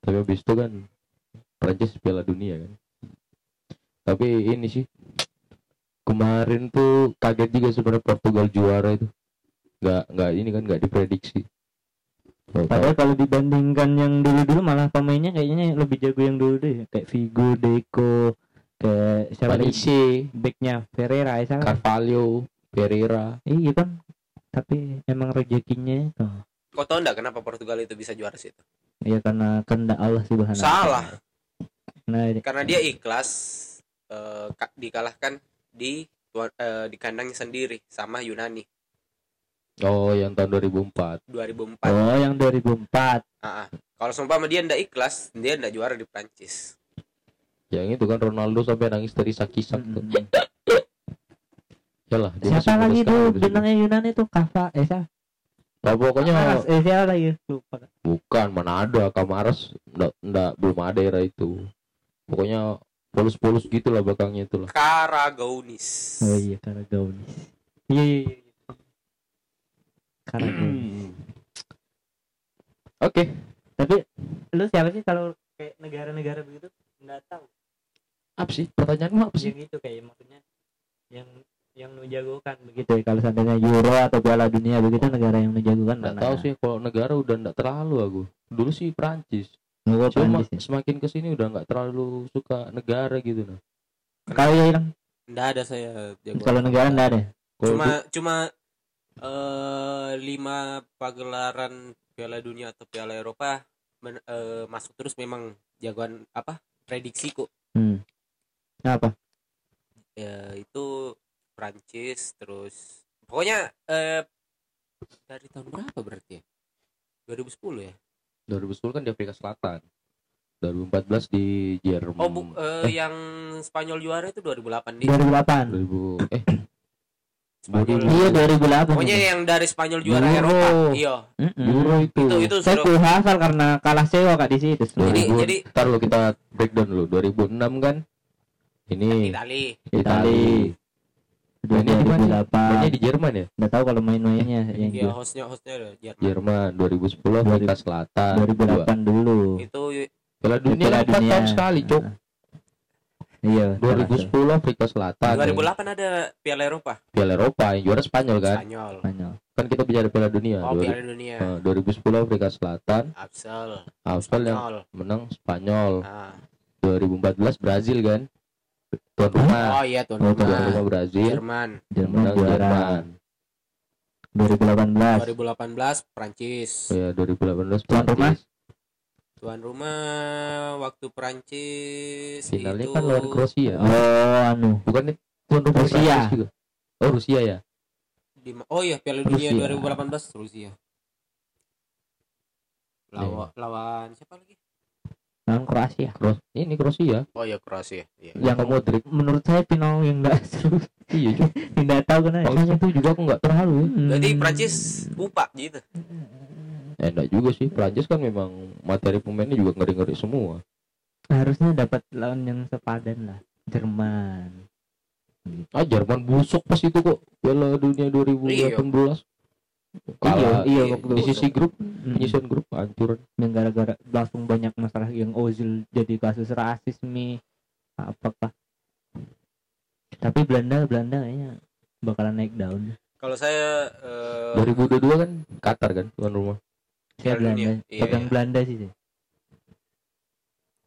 Speaker 1: tapi habis itu kan Prancis Piala Dunia kan tapi ini sih kemarin tuh kaget juga sebenarnya Portugal juara itu nggak nggak ini kan nggak diprediksi
Speaker 2: Padahal kalau dibandingkan yang dulu-dulu malah pemainnya kayaknya lebih jago yang dulu deh. Kayak Figo, Deco, kayak siapa lagi? Backnya Ferreira ya.
Speaker 1: Carvalho, Pereira
Speaker 2: Iya kan. Tapi emang rezekinya itu.
Speaker 3: kau tahu nggak kenapa Portugal itu bisa juara situ
Speaker 2: Ya karena kehendak Allah subhanahu wa
Speaker 3: salah
Speaker 2: Nah,
Speaker 3: karena dia ikhlas eh, ka- dikalahkan di eh, di kandangnya sendiri sama Yunani
Speaker 1: oh yang tahun 2004
Speaker 3: 2004
Speaker 2: oh yang 2004.
Speaker 3: Ah, ah. kalau seumpama dia ndak ikhlas dia ndak juara di Prancis
Speaker 1: yang itu kan Ronaldo sampai nangis dari sakisak tuh
Speaker 2: Mm-mm.
Speaker 1: Yalah, dia
Speaker 2: Siapa lagi tuh benangnya Yunani tuh Kava eh siapa?
Speaker 1: Nah, pokoknya
Speaker 2: Kamaras, eh siapa lagi lupa.
Speaker 1: bukan mana ada Kamaras ndak ndak belum ada era itu pokoknya polus-polus gitu lah belakangnya itu lah.
Speaker 3: Karagounis
Speaker 2: Oh iya Karagaunis. Iya iya iya. Karagaunis.
Speaker 1: Hmm. oke.
Speaker 2: Tapi lu siapa sih kalau kayak negara-negara begitu? Nggak tahu.
Speaker 1: Apa sih? Pertanyaanmu apa sih?
Speaker 2: Yang itu kayak maksudnya yang yang menjagokan begitu ya. Kalau seandainya Euro atau Piala Dunia begitu negara yang menjagokan
Speaker 1: nggak tahu sih kalau negara udah nggak terlalu aku. Dulu sih Prancis
Speaker 2: Nggak
Speaker 1: cuma
Speaker 2: Prancis ya.
Speaker 1: semakin ke sini udah nggak terlalu suka negara gitu nah
Speaker 2: Kalau ya hilang
Speaker 3: ndak ada saya jagoan.
Speaker 2: kalau negara nggak ada.
Speaker 1: Kalau
Speaker 3: cuma
Speaker 1: du-
Speaker 3: cuma eh lima pagelaran Piala Dunia atau Piala Eropa men- eh, masuk terus memang jagoan apa prediksiku
Speaker 2: Hmm. Apa?
Speaker 3: ya itu Prancis terus pokoknya eh dari tahun berapa berarti ya 2010 ya
Speaker 1: 2010 kan di Afrika Selatan 2014 di Jerman
Speaker 3: oh bu, eh, yang Spanyol juara itu 2008 di
Speaker 2: 2008.
Speaker 1: 2000 eh
Speaker 3: Spanyol.
Speaker 2: Iya 2008.
Speaker 3: pokoknya
Speaker 2: itu.
Speaker 3: yang dari Spanyol juara
Speaker 1: Euro.
Speaker 3: Eropa iya
Speaker 2: Mm-mm.
Speaker 1: Euro itu,
Speaker 3: itu itu
Speaker 2: Saya ku hafal karena kalah sewa kak di situ.
Speaker 3: Jadi-
Speaker 1: 2000
Speaker 3: jadi-
Speaker 1: ntar lo kita breakdown dulu 2006 kan ini
Speaker 3: Itali
Speaker 1: Itali
Speaker 2: Dua
Speaker 1: Mainnya di mana?
Speaker 2: 2008.
Speaker 1: mainnya di Jerman ya?
Speaker 2: Nggak tahu kalau main-mainnya yang
Speaker 3: iya
Speaker 2: dua-
Speaker 3: hostnya hostnya ada Jerman.
Speaker 1: Jerman 2010 Afrika Selatan
Speaker 2: 2008 dulu.
Speaker 3: itu
Speaker 1: Piala Dunia
Speaker 2: Piala
Speaker 1: kan 4 tahun sekali cok
Speaker 2: Iya.
Speaker 1: 2010 Afrika Selatan.
Speaker 3: 2008 ada Piala Eropa.
Speaker 1: Piala Eropa yang juara Spanyol kan?
Speaker 3: Spanyol.
Speaker 2: Spanyol.
Speaker 1: kan kita bicara Piala Dunia.
Speaker 3: Oh
Speaker 1: Dua-
Speaker 3: Piala Dunia.
Speaker 1: Eh, 2010 Afrika Selatan.
Speaker 3: Absel
Speaker 1: Australia yang
Speaker 3: Spanyol.
Speaker 1: menang Spanyol.
Speaker 3: Ah.
Speaker 1: 2014 Brazil kan tuan rumah
Speaker 3: oh iya tuan
Speaker 2: Oh,
Speaker 1: tuan rumah
Speaker 3: rumah
Speaker 1: Brazil
Speaker 3: Jerman
Speaker 2: Jerman juara.
Speaker 1: Jerman
Speaker 2: 2018.
Speaker 3: 2018 Prancis
Speaker 1: ya 2018
Speaker 2: Tuan rumah?
Speaker 1: Prancis.
Speaker 3: tuan rumah waktu Prancis
Speaker 1: finalnya
Speaker 3: itu
Speaker 1: kan lawan Kroasia
Speaker 2: Oh, anu.
Speaker 1: bukan tuan rumah
Speaker 2: Rusia.
Speaker 1: Juga oh Rusia ya
Speaker 3: di oh iya Piala Dunia
Speaker 2: Rusia.
Speaker 3: 2018 Rusia lawan lawan siapa lagi
Speaker 2: Lawan Kroasia.
Speaker 1: Kros ini Kroasia
Speaker 3: oh iya Kroasia iya.
Speaker 2: Yang
Speaker 1: yang Modric
Speaker 2: menurut saya final yang enggak seru.
Speaker 1: iya juga
Speaker 2: Tidak tahu kenapa.
Speaker 1: makanya itu juga aku nggak terlalu.
Speaker 2: Hmm.
Speaker 3: berarti Prancis lupa gitu
Speaker 1: Eh, enggak juga sih Prancis kan memang materi pemainnya juga ngeri-ngeri semua
Speaker 2: harusnya dapat lawan yang sepadan lah. Jerman.
Speaker 1: ah Jerman busuk pas itu kok Piala Dunia 2018 kalah
Speaker 2: iya,
Speaker 3: iya,
Speaker 1: di sisi grup
Speaker 2: Hmm.
Speaker 1: penyisian grup hancuran
Speaker 2: yang gara-gara langsung banyak masalah yang Ozil jadi kasus rasisme apakah tapi Belanda Belanda kayaknya bakalan naik daun
Speaker 3: kalau saya eh,
Speaker 1: 2022 kan Qatar kan tuan rumah
Speaker 2: saya Belanda.
Speaker 3: Iya,
Speaker 2: pegang
Speaker 3: iya.
Speaker 2: Belanda sih saya.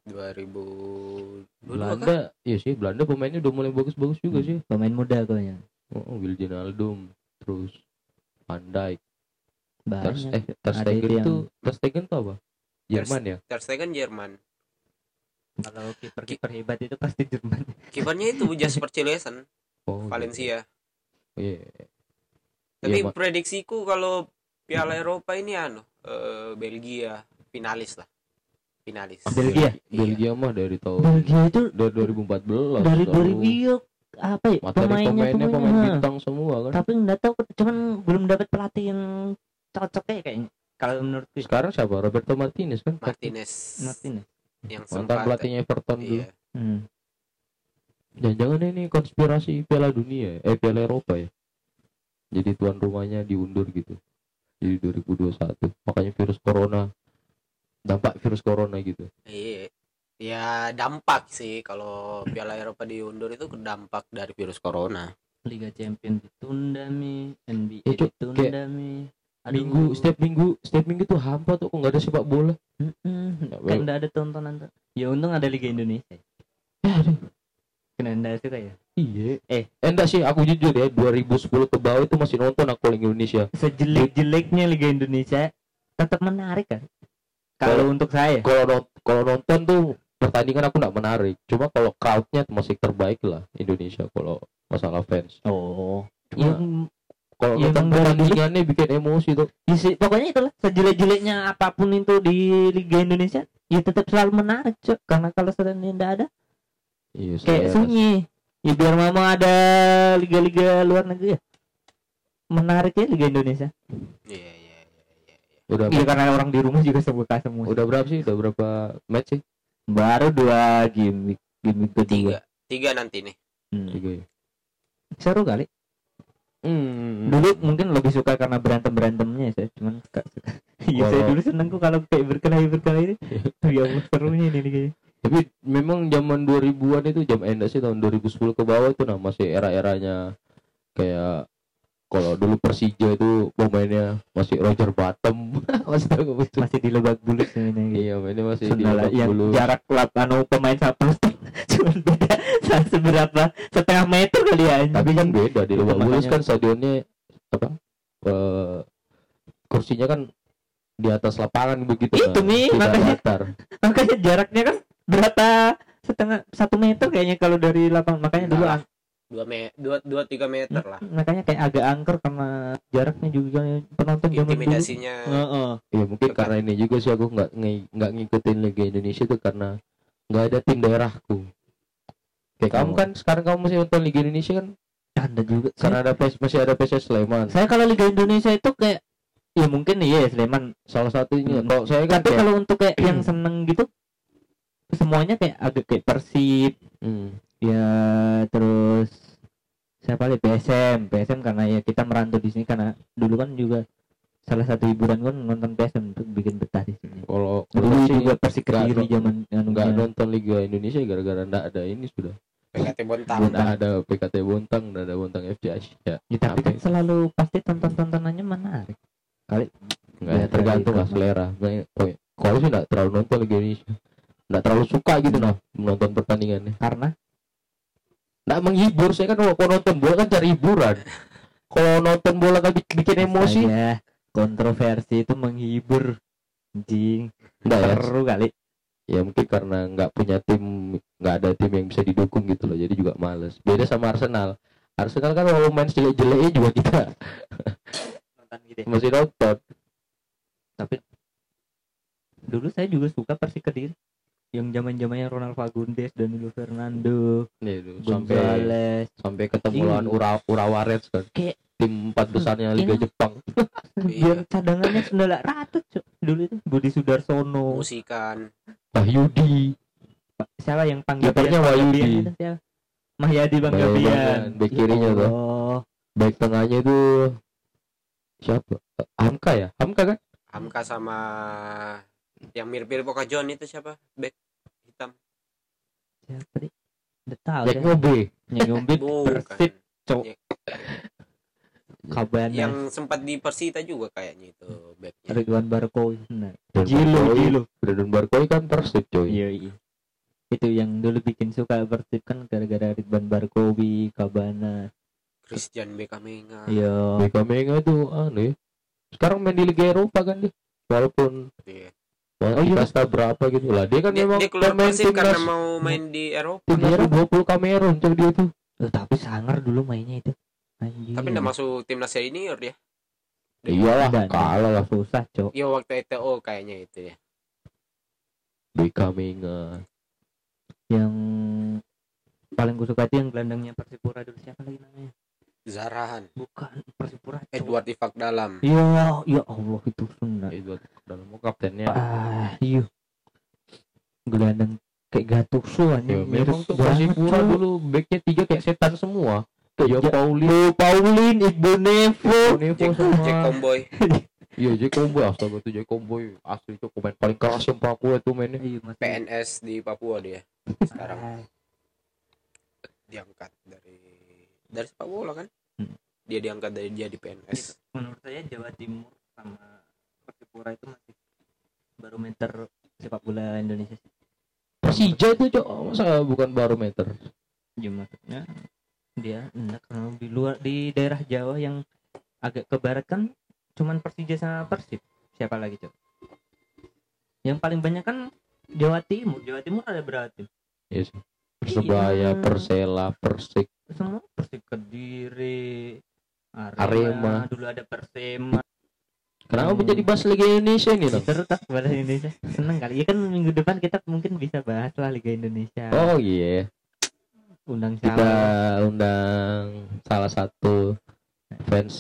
Speaker 3: 2000
Speaker 1: Belanda iya sih Belanda pemainnya udah mulai bagus-bagus juga sih
Speaker 2: pemain muda kayaknya
Speaker 1: oh, Wiljanaldum terus Van Dijk Ter, eh Ter Stegen
Speaker 2: itu yang-
Speaker 1: Ter Stegen tuh apa? Jerman ya?
Speaker 3: Ter Stegen Jerman.
Speaker 2: Kalau kiper kiper hebat itu pasti Jerman.
Speaker 3: Kipernya itu Jasper Cillessen
Speaker 1: oh
Speaker 3: Valencia.
Speaker 1: Gitu. iya.
Speaker 3: Tapi
Speaker 1: Iya, Mak.
Speaker 3: prediksiku kalau Piala Eropa ini anu eh, Belgia finalis lah. Finalis.
Speaker 2: Belgia?
Speaker 3: Iya.
Speaker 1: Belgia mah dari tahun
Speaker 2: Belgia itu
Speaker 1: dari 2014
Speaker 2: dari
Speaker 1: selalu
Speaker 2: 2000 iya, apa ya
Speaker 1: materi
Speaker 2: pemainnya
Speaker 1: pemainnya pemain bintang semua kan.
Speaker 2: Tapi nggak tahu cuman belum dapat pelatih yang cocoknya kayaknya. Kalau menurutku
Speaker 1: sekarang siapa? Roberto Martinez kan?
Speaker 3: Martinez.
Speaker 2: Martinez.
Speaker 3: Yang
Speaker 1: mantan
Speaker 3: sempat.
Speaker 1: pelatihnya Everton dulu.
Speaker 3: Iya.
Speaker 2: hmm.
Speaker 1: jangan-jangan ini konspirasi Piala Dunia eh Piala Eropa ya? Jadi tuan rumahnya diundur gitu. Jadi 2021 makanya virus corona dampak virus corona gitu.
Speaker 3: Iya. Ya dampak sih kalau Piala Eropa diundur itu dampak dari virus corona.
Speaker 2: Liga Champions ditunda mi. NBA
Speaker 1: Ya, Cuk,
Speaker 2: ditunda mi. Aduh.
Speaker 1: minggu setiap minggu setiap minggu tuh hampa tuh kok nggak ada sepak bola.
Speaker 2: Mm-mm.
Speaker 1: Ya,
Speaker 2: kan nggak ada tontonan tuh. Ya untung ada Liga Indonesia.
Speaker 1: Ya aduh
Speaker 2: kena nggak suka ya?
Speaker 1: Iya.
Speaker 2: Eh.
Speaker 1: enggak sih aku jujur ya 2010 ke bawah itu masih nonton aku Liga Indonesia.
Speaker 2: Sejelek-jeleknya Liga Indonesia tetap menarik kan? Kalau untuk saya.
Speaker 1: kalau kalau nonton tuh pertandingan aku nggak menarik cuma kalau crowdnya masih terbaik lah Indonesia kalau masalah fans.
Speaker 2: Oh
Speaker 1: cuma
Speaker 2: yang
Speaker 1: kalau
Speaker 2: ya
Speaker 1: nonton pertandingannya bikin emosi tuh.
Speaker 2: Sih, pokoknya itulah sejelek-jeleknya apa pun itu di Liga Indonesia ya tetap selalu menarik cok. Karena kalau sedang tidak ada
Speaker 1: iya
Speaker 2: kayak sunyi. Ya biar mama ada liga-liga luar negeri ya. Menarik ya Liga Indonesia.
Speaker 3: Iya iya iya iya. iya.
Speaker 1: udah
Speaker 2: iya karena orang di rumah juga sebuka semua.
Speaker 1: Udah berapa sih? Udah berapa match sih
Speaker 2: baru dua game week game week ketiga
Speaker 3: Tiga. Tiga nanti nih.
Speaker 2: Hmm.
Speaker 1: tiga ya
Speaker 2: seru kali
Speaker 1: hmm.
Speaker 2: dulu mungkin lebih suka karena berantem berantemnya saya cuman suka suka iya saya
Speaker 1: Kalau-
Speaker 2: dulu seneng kok kalau kayak berkelahi berkelahi ini ya serunya ini kayaknya
Speaker 1: tapi memang zaman 2000-an itu jam endah sih tahun 2010 ke bawah itu nah masih era-eranya kayak kalau dulu Persija itu pemainnya masih Roger Bottom masih tahu
Speaker 2: masih di lebak bulus ini gitu.
Speaker 1: iya mainnya masih di babak
Speaker 2: yang
Speaker 1: belur.
Speaker 2: jarak lap anu pemain satu cuma beda. Seberapa setengah meter kali ya
Speaker 1: tapi kan beda di Lebak Bulus kan stadionnya apa eh, kursinya kan di atas lapangan begitu
Speaker 2: Itu, Mi,
Speaker 1: tidak
Speaker 2: makanya- makanya jaraknya kan berapa setengah satu meter kayaknya kalau dari lapangan. Makanya dulu
Speaker 3: Nah,
Speaker 2: ang-
Speaker 3: Dua me dua dua tiga meter lah.
Speaker 2: makanya kayak agak angker karena jaraknya juga penonton zaman dulu
Speaker 3: Intimidasinya.
Speaker 2: Heeh.
Speaker 1: Iya mungkin
Speaker 3: Dekat.
Speaker 1: karena ini juga sih aku nggak nggak ngikutin Liga Indonesia itu karena nggak ada tim daerahku. Kayak kamu
Speaker 2: Oh.
Speaker 1: kan sekarang kamu masih nonton Liga Indonesia kan
Speaker 2: ada juga saya,
Speaker 1: karena ada PS, masih ada PSS Sleman.
Speaker 2: saya kalau Liga Indonesia itu kayak ya mungkin iya Sleman
Speaker 1: Salah satunya.
Speaker 2: Hmm.
Speaker 1: Kalau saya kan
Speaker 2: tapi
Speaker 1: kayak-
Speaker 2: kalau untuk kayak yang seneng gitu semuanya kayak agak kayak Persib
Speaker 1: Hmm.
Speaker 2: Ya terus siapa lagi PSM PSM karena ya kita merantau di sini karena dulu kan juga salah satu hiburan kan nonton PSM untuk bikin betah di sini
Speaker 1: kalau
Speaker 2: dulu juga Persik Kediri
Speaker 1: nonton-
Speaker 2: zaman anu
Speaker 1: nggak nonton Liga Indonesia gara-gara nggak ada ini sudah.
Speaker 3: PKT Bontang.
Speaker 1: Nggak ada PKT Bontang, nggak ada Bontang FC Asia.
Speaker 2: ya, tapi kan selalu pasti tonton tontonannya menarik
Speaker 1: Nggak ya,
Speaker 2: Ya,
Speaker 1: tergantung lah selera. Kalau sih nggak terlalu nonton Liga Indonesia. Nggak terlalu suka gitu nah menonton pertandingannya.
Speaker 2: karena
Speaker 1: nggak menghibur saya kan kalau nonton bola kan cari hiburan. Kalau nonton bola kan bik- bikin emosi.
Speaker 2: ya kontroversi itu menghibur anjing.
Speaker 1: Enggak ya.
Speaker 2: Seru kali.
Speaker 1: Ya mungkin karena nggak punya tim nggak ada tim yang bisa didukung gitu loh jadi juga males. Beda sama Arsenal. Arsenal kan kalau main jelek-jeleknya juga kita
Speaker 2: nonton gitu ya.
Speaker 1: masih nonton.
Speaker 2: Dulu saya juga suka Persik Kediri yang zaman zamannya Ronald Fagundes Danilo Fernando
Speaker 1: Nih, tuh, sampai sampai ketemu
Speaker 2: Iya.
Speaker 1: lawan Ura Urawares kan.
Speaker 2: Kayak-
Speaker 1: tim empat besarnya Liga
Speaker 2: Ini-
Speaker 1: Jepang.
Speaker 2: Biar cadangannya Sundala Ratu Cuk. dulu itu Budi Sudarsono.
Speaker 3: Musikan.
Speaker 1: Wahyudi.
Speaker 2: Siapa yang panggil
Speaker 1: Kipernya Wahyudi.
Speaker 2: Mahyadi Bang Gabian
Speaker 1: Banggabian, bek kirinya tuh.
Speaker 2: Oh,
Speaker 1: back tengahnya itu siapa? Hamka ya? Hamka kan?
Speaker 3: Hamka sama yang mirip-mirip Boca John itu siapa? Back hitam.
Speaker 2: siapa nih? Udah tahu
Speaker 1: Jack
Speaker 2: ya?
Speaker 1: Ngobe
Speaker 2: nyombe
Speaker 3: Bukan.
Speaker 2: Persib Cok.
Speaker 3: Ya,
Speaker 2: Kabana
Speaker 3: Yang sempat di Persita juga kayaknya itu backnya.
Speaker 2: Ridwan Barko. Nah Jilo
Speaker 1: Barkoi-
Speaker 2: Jilo.
Speaker 1: Brandon Barkoi kan persib coy.
Speaker 2: Iya iya. Itu yang dulu bikin suka Persib kan gara-gara Ridwan Barkowi Kabana
Speaker 3: Christian Bekamenga.
Speaker 2: iya.
Speaker 1: Beka Mega itu aneh sekarang main di Liga Eropa kan dia. Walaupun
Speaker 3: Iya.
Speaker 1: Oh,
Speaker 2: iya.
Speaker 1: kasta berapa gitu lah. Dia kan
Speaker 3: Dia,
Speaker 1: memang
Speaker 3: dia keluar
Speaker 1: pemain
Speaker 3: Persib karena mau main di Eropa.
Speaker 1: timnas U20 Kamerun coy dia tuh.
Speaker 2: Eh, tapi sangar dulu mainnya itu. Anjing.
Speaker 3: Tapi enggak masuk timnas senior dia.
Speaker 1: iyalah
Speaker 2: Nggak,
Speaker 1: kalah lah
Speaker 2: susah cok.
Speaker 3: Iya waktu ETO kayaknya itu ya.
Speaker 1: Beka Mega
Speaker 2: yang paling gue suka itu yang gelandangnya Persipura dulu. Siapa lagi namanya
Speaker 3: Zarahan,
Speaker 2: bukan Persipura.
Speaker 3: Edward Ifak Dalam.
Speaker 2: iya ya Allah itu sunat
Speaker 1: itu dalam kaptennya.
Speaker 2: Ah iya. Gelandang kayak Gattuso
Speaker 1: ya,
Speaker 2: anjing.
Speaker 1: memang tuh Persipura dulu backnya tiga kayak setan semua. Yo
Speaker 2: Ya,
Speaker 1: Paulin.
Speaker 2: Leo Paulin Ibu Nevo.
Speaker 1: Nevo
Speaker 3: Jack,
Speaker 1: sama
Speaker 3: Jack Comboy.
Speaker 1: Iya J Comboy astaga tuh J Comboy. Asli tuh pemain paling keras yang Papua itu mainnya.
Speaker 2: Iya,
Speaker 3: PNS di Papua dia sekarang. Diangkat dari dari sepak bola kan
Speaker 2: Hmm.
Speaker 3: dia diangkat dari dia di PNS
Speaker 2: menurut saya Jawa Timur sama Persipura itu masih barometer sepak bola Indonesia sih.
Speaker 1: Persija itu cok masa bukan barometer.
Speaker 2: Ya maksudnya dia enggak kalau di luar di daerah Jawa yang agak ke barat kan cuman Persija sama Persib. Siapa lagi, Cok? Yang paling banyak kan Jawa Timur. Jawa Timur ada berapa tim?
Speaker 1: Iya sih. Persebaya,
Speaker 2: Iya.
Speaker 1: Persela, Persik.
Speaker 2: Semua Persik Kediri, Arema,
Speaker 1: Arema.
Speaker 2: dulu ada Persema.
Speaker 1: Kenapa
Speaker 2: Hmm.
Speaker 1: menjadi bahas Liga Indonesia ini dong?
Speaker 2: Seru tak pada Indonesia. Seneng kali. Ya kan minggu depan kita mungkin bisa bahas lah Liga Indonesia.
Speaker 1: Oh iya,
Speaker 2: Undang
Speaker 1: kita
Speaker 2: siapa?
Speaker 1: undang salah satu fans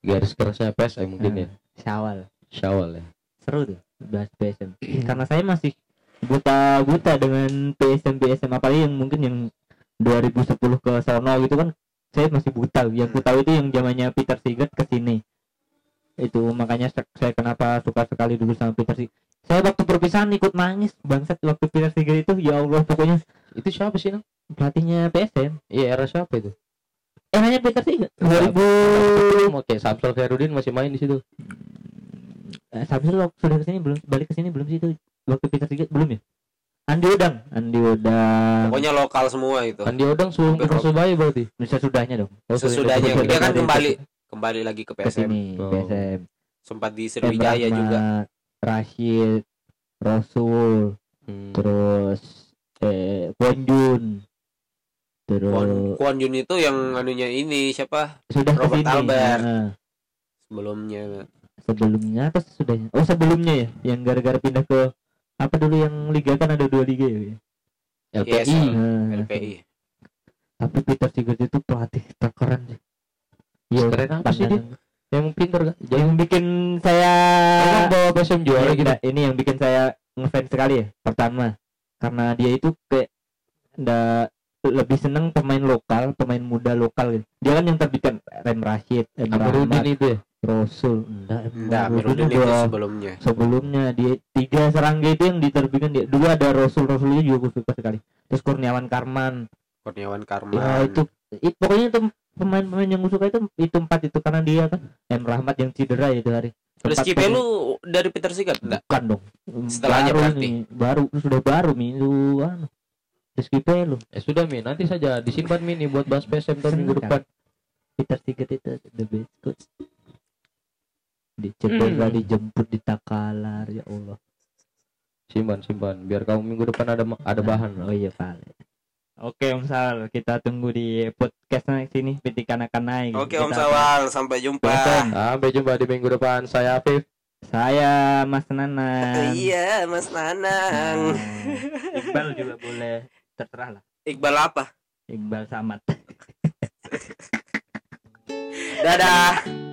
Speaker 1: garis kerasnya PSM mungkin ya,
Speaker 2: Nah, Syawal.
Speaker 1: Syawal ya.
Speaker 2: seru tuh bahas PSM karena saya masih buta buta dengan PSM PSM apalagi yang mungkin yang 2010 ke sono gitu kan saya masih buta yang ku tahu itu yang zamannya Peter Sigurd ke sini itu makanya saya kenapa suka sekali dulu sama Peter Sigurd saya waktu perpisahan ikut nangis bangsat waktu Peter Sigurd itu ya Allah pokoknya
Speaker 1: Itu siapa sih nang?
Speaker 2: pelatihnya PSM
Speaker 1: Iya era siapa itu?
Speaker 2: eh nanya Peter
Speaker 1: Siapa?
Speaker 2: 2000
Speaker 1: Oke, Samsul Khairuddin masih main di situ.
Speaker 2: eh, Samsul waktu sudah ke sini belum balik ke sini belum sih itu waktu Peter Sigurd belum ya Andi Udang Andi Udang
Speaker 3: pokoknya lokal semua itu.
Speaker 1: Andi Odang sebelum ke Persebaya berarti.
Speaker 2: bisa sudahnya dong.
Speaker 1: Oh,
Speaker 3: sesudahnya. dia kan kembali kembali lagi ke PSM
Speaker 2: sini
Speaker 1: Oh.
Speaker 2: PSM
Speaker 3: sempat di Sriwijaya juga.
Speaker 2: Rashid Rasul
Speaker 1: Hmm.
Speaker 2: terus eh Bonjun terus
Speaker 3: Kwon, Kwon Yun itu yang anunya ini siapa?
Speaker 2: Sudah
Speaker 3: Robert
Speaker 2: ke sini
Speaker 3: Albert.
Speaker 2: Nah,
Speaker 3: sebelumnya.
Speaker 2: Sebelumnya atau sesudahnya oh sebelumnya ya yang gara-gara pindah ke apa dulu yang liga kan ada dua liga ya
Speaker 1: LPI.
Speaker 3: Yes,
Speaker 2: Nah,
Speaker 3: LPI
Speaker 2: tapi Peter Sigurd itu pelatih terkeren sih ya
Speaker 1: Keren apa sih dia? Yang pinter kan?
Speaker 2: yang bikin saya
Speaker 1: Emang bawa PSM juara
Speaker 2: Ya,
Speaker 1: gitu.
Speaker 2: ini yang bikin saya ngefans sekali ya pertama karena dia itu kayak ndak lebih seneng pemain lokal pemain muda lokal gitu dia kan yang terbitkan Rem Rashid Em
Speaker 1: Amiruddin
Speaker 2: Rahmat,
Speaker 1: itu ya.
Speaker 2: Rasul. Enggak
Speaker 3: Enggak,
Speaker 2: Rasul
Speaker 3: Amiruddin itu sebelumnya.
Speaker 2: sebelumnya. Dia tiga serangga itu yang diterbitkan dia. Dulu ada Rasul Rasulnya juga aku suka sekali. Terus Kurniawan Karman.
Speaker 3: Kurniawan
Speaker 2: ya
Speaker 3: Karman
Speaker 2: itu it, pokoknya itu pemain-pemain yang gue suka itu itu empat itu. Karena dia kan Em Rahmat yang cedera ya itu hari.
Speaker 3: Rizky Pelu dari Peter Sigurd enggak.
Speaker 2: Bukan dong.
Speaker 3: Setelahnya
Speaker 2: baru
Speaker 3: berarti?
Speaker 2: nih, baru sudah baru nih itu anu. Rizky Pelu.
Speaker 1: Eh sudah Mi, nanti saja disimpan mini buat bahas PSM tahun minggu depan.
Speaker 2: Peter Sigurd itu the best coach. Dicedera,
Speaker 1: Hmm.
Speaker 2: dijemput di Takalar ya Allah.
Speaker 1: Simpan, simpan biar kamu minggu depan ada ada bahan.
Speaker 2: Oh iya Pak. Oke Om Sal, kita tunggu di podcast next ini Pitikan akan naik.
Speaker 3: Oke
Speaker 2: Kita
Speaker 3: Om
Speaker 2: akan-
Speaker 3: Sawal sampai jumpa.
Speaker 1: Sampai jumpa di minggu depan. Saya Afif.
Speaker 2: Saya Mas Nanang.
Speaker 3: iya Mas Nanang
Speaker 2: Nah, Iqbal juga boleh terserah lah.
Speaker 3: Iqbal apa
Speaker 2: Iqbal Samad.
Speaker 3: dadah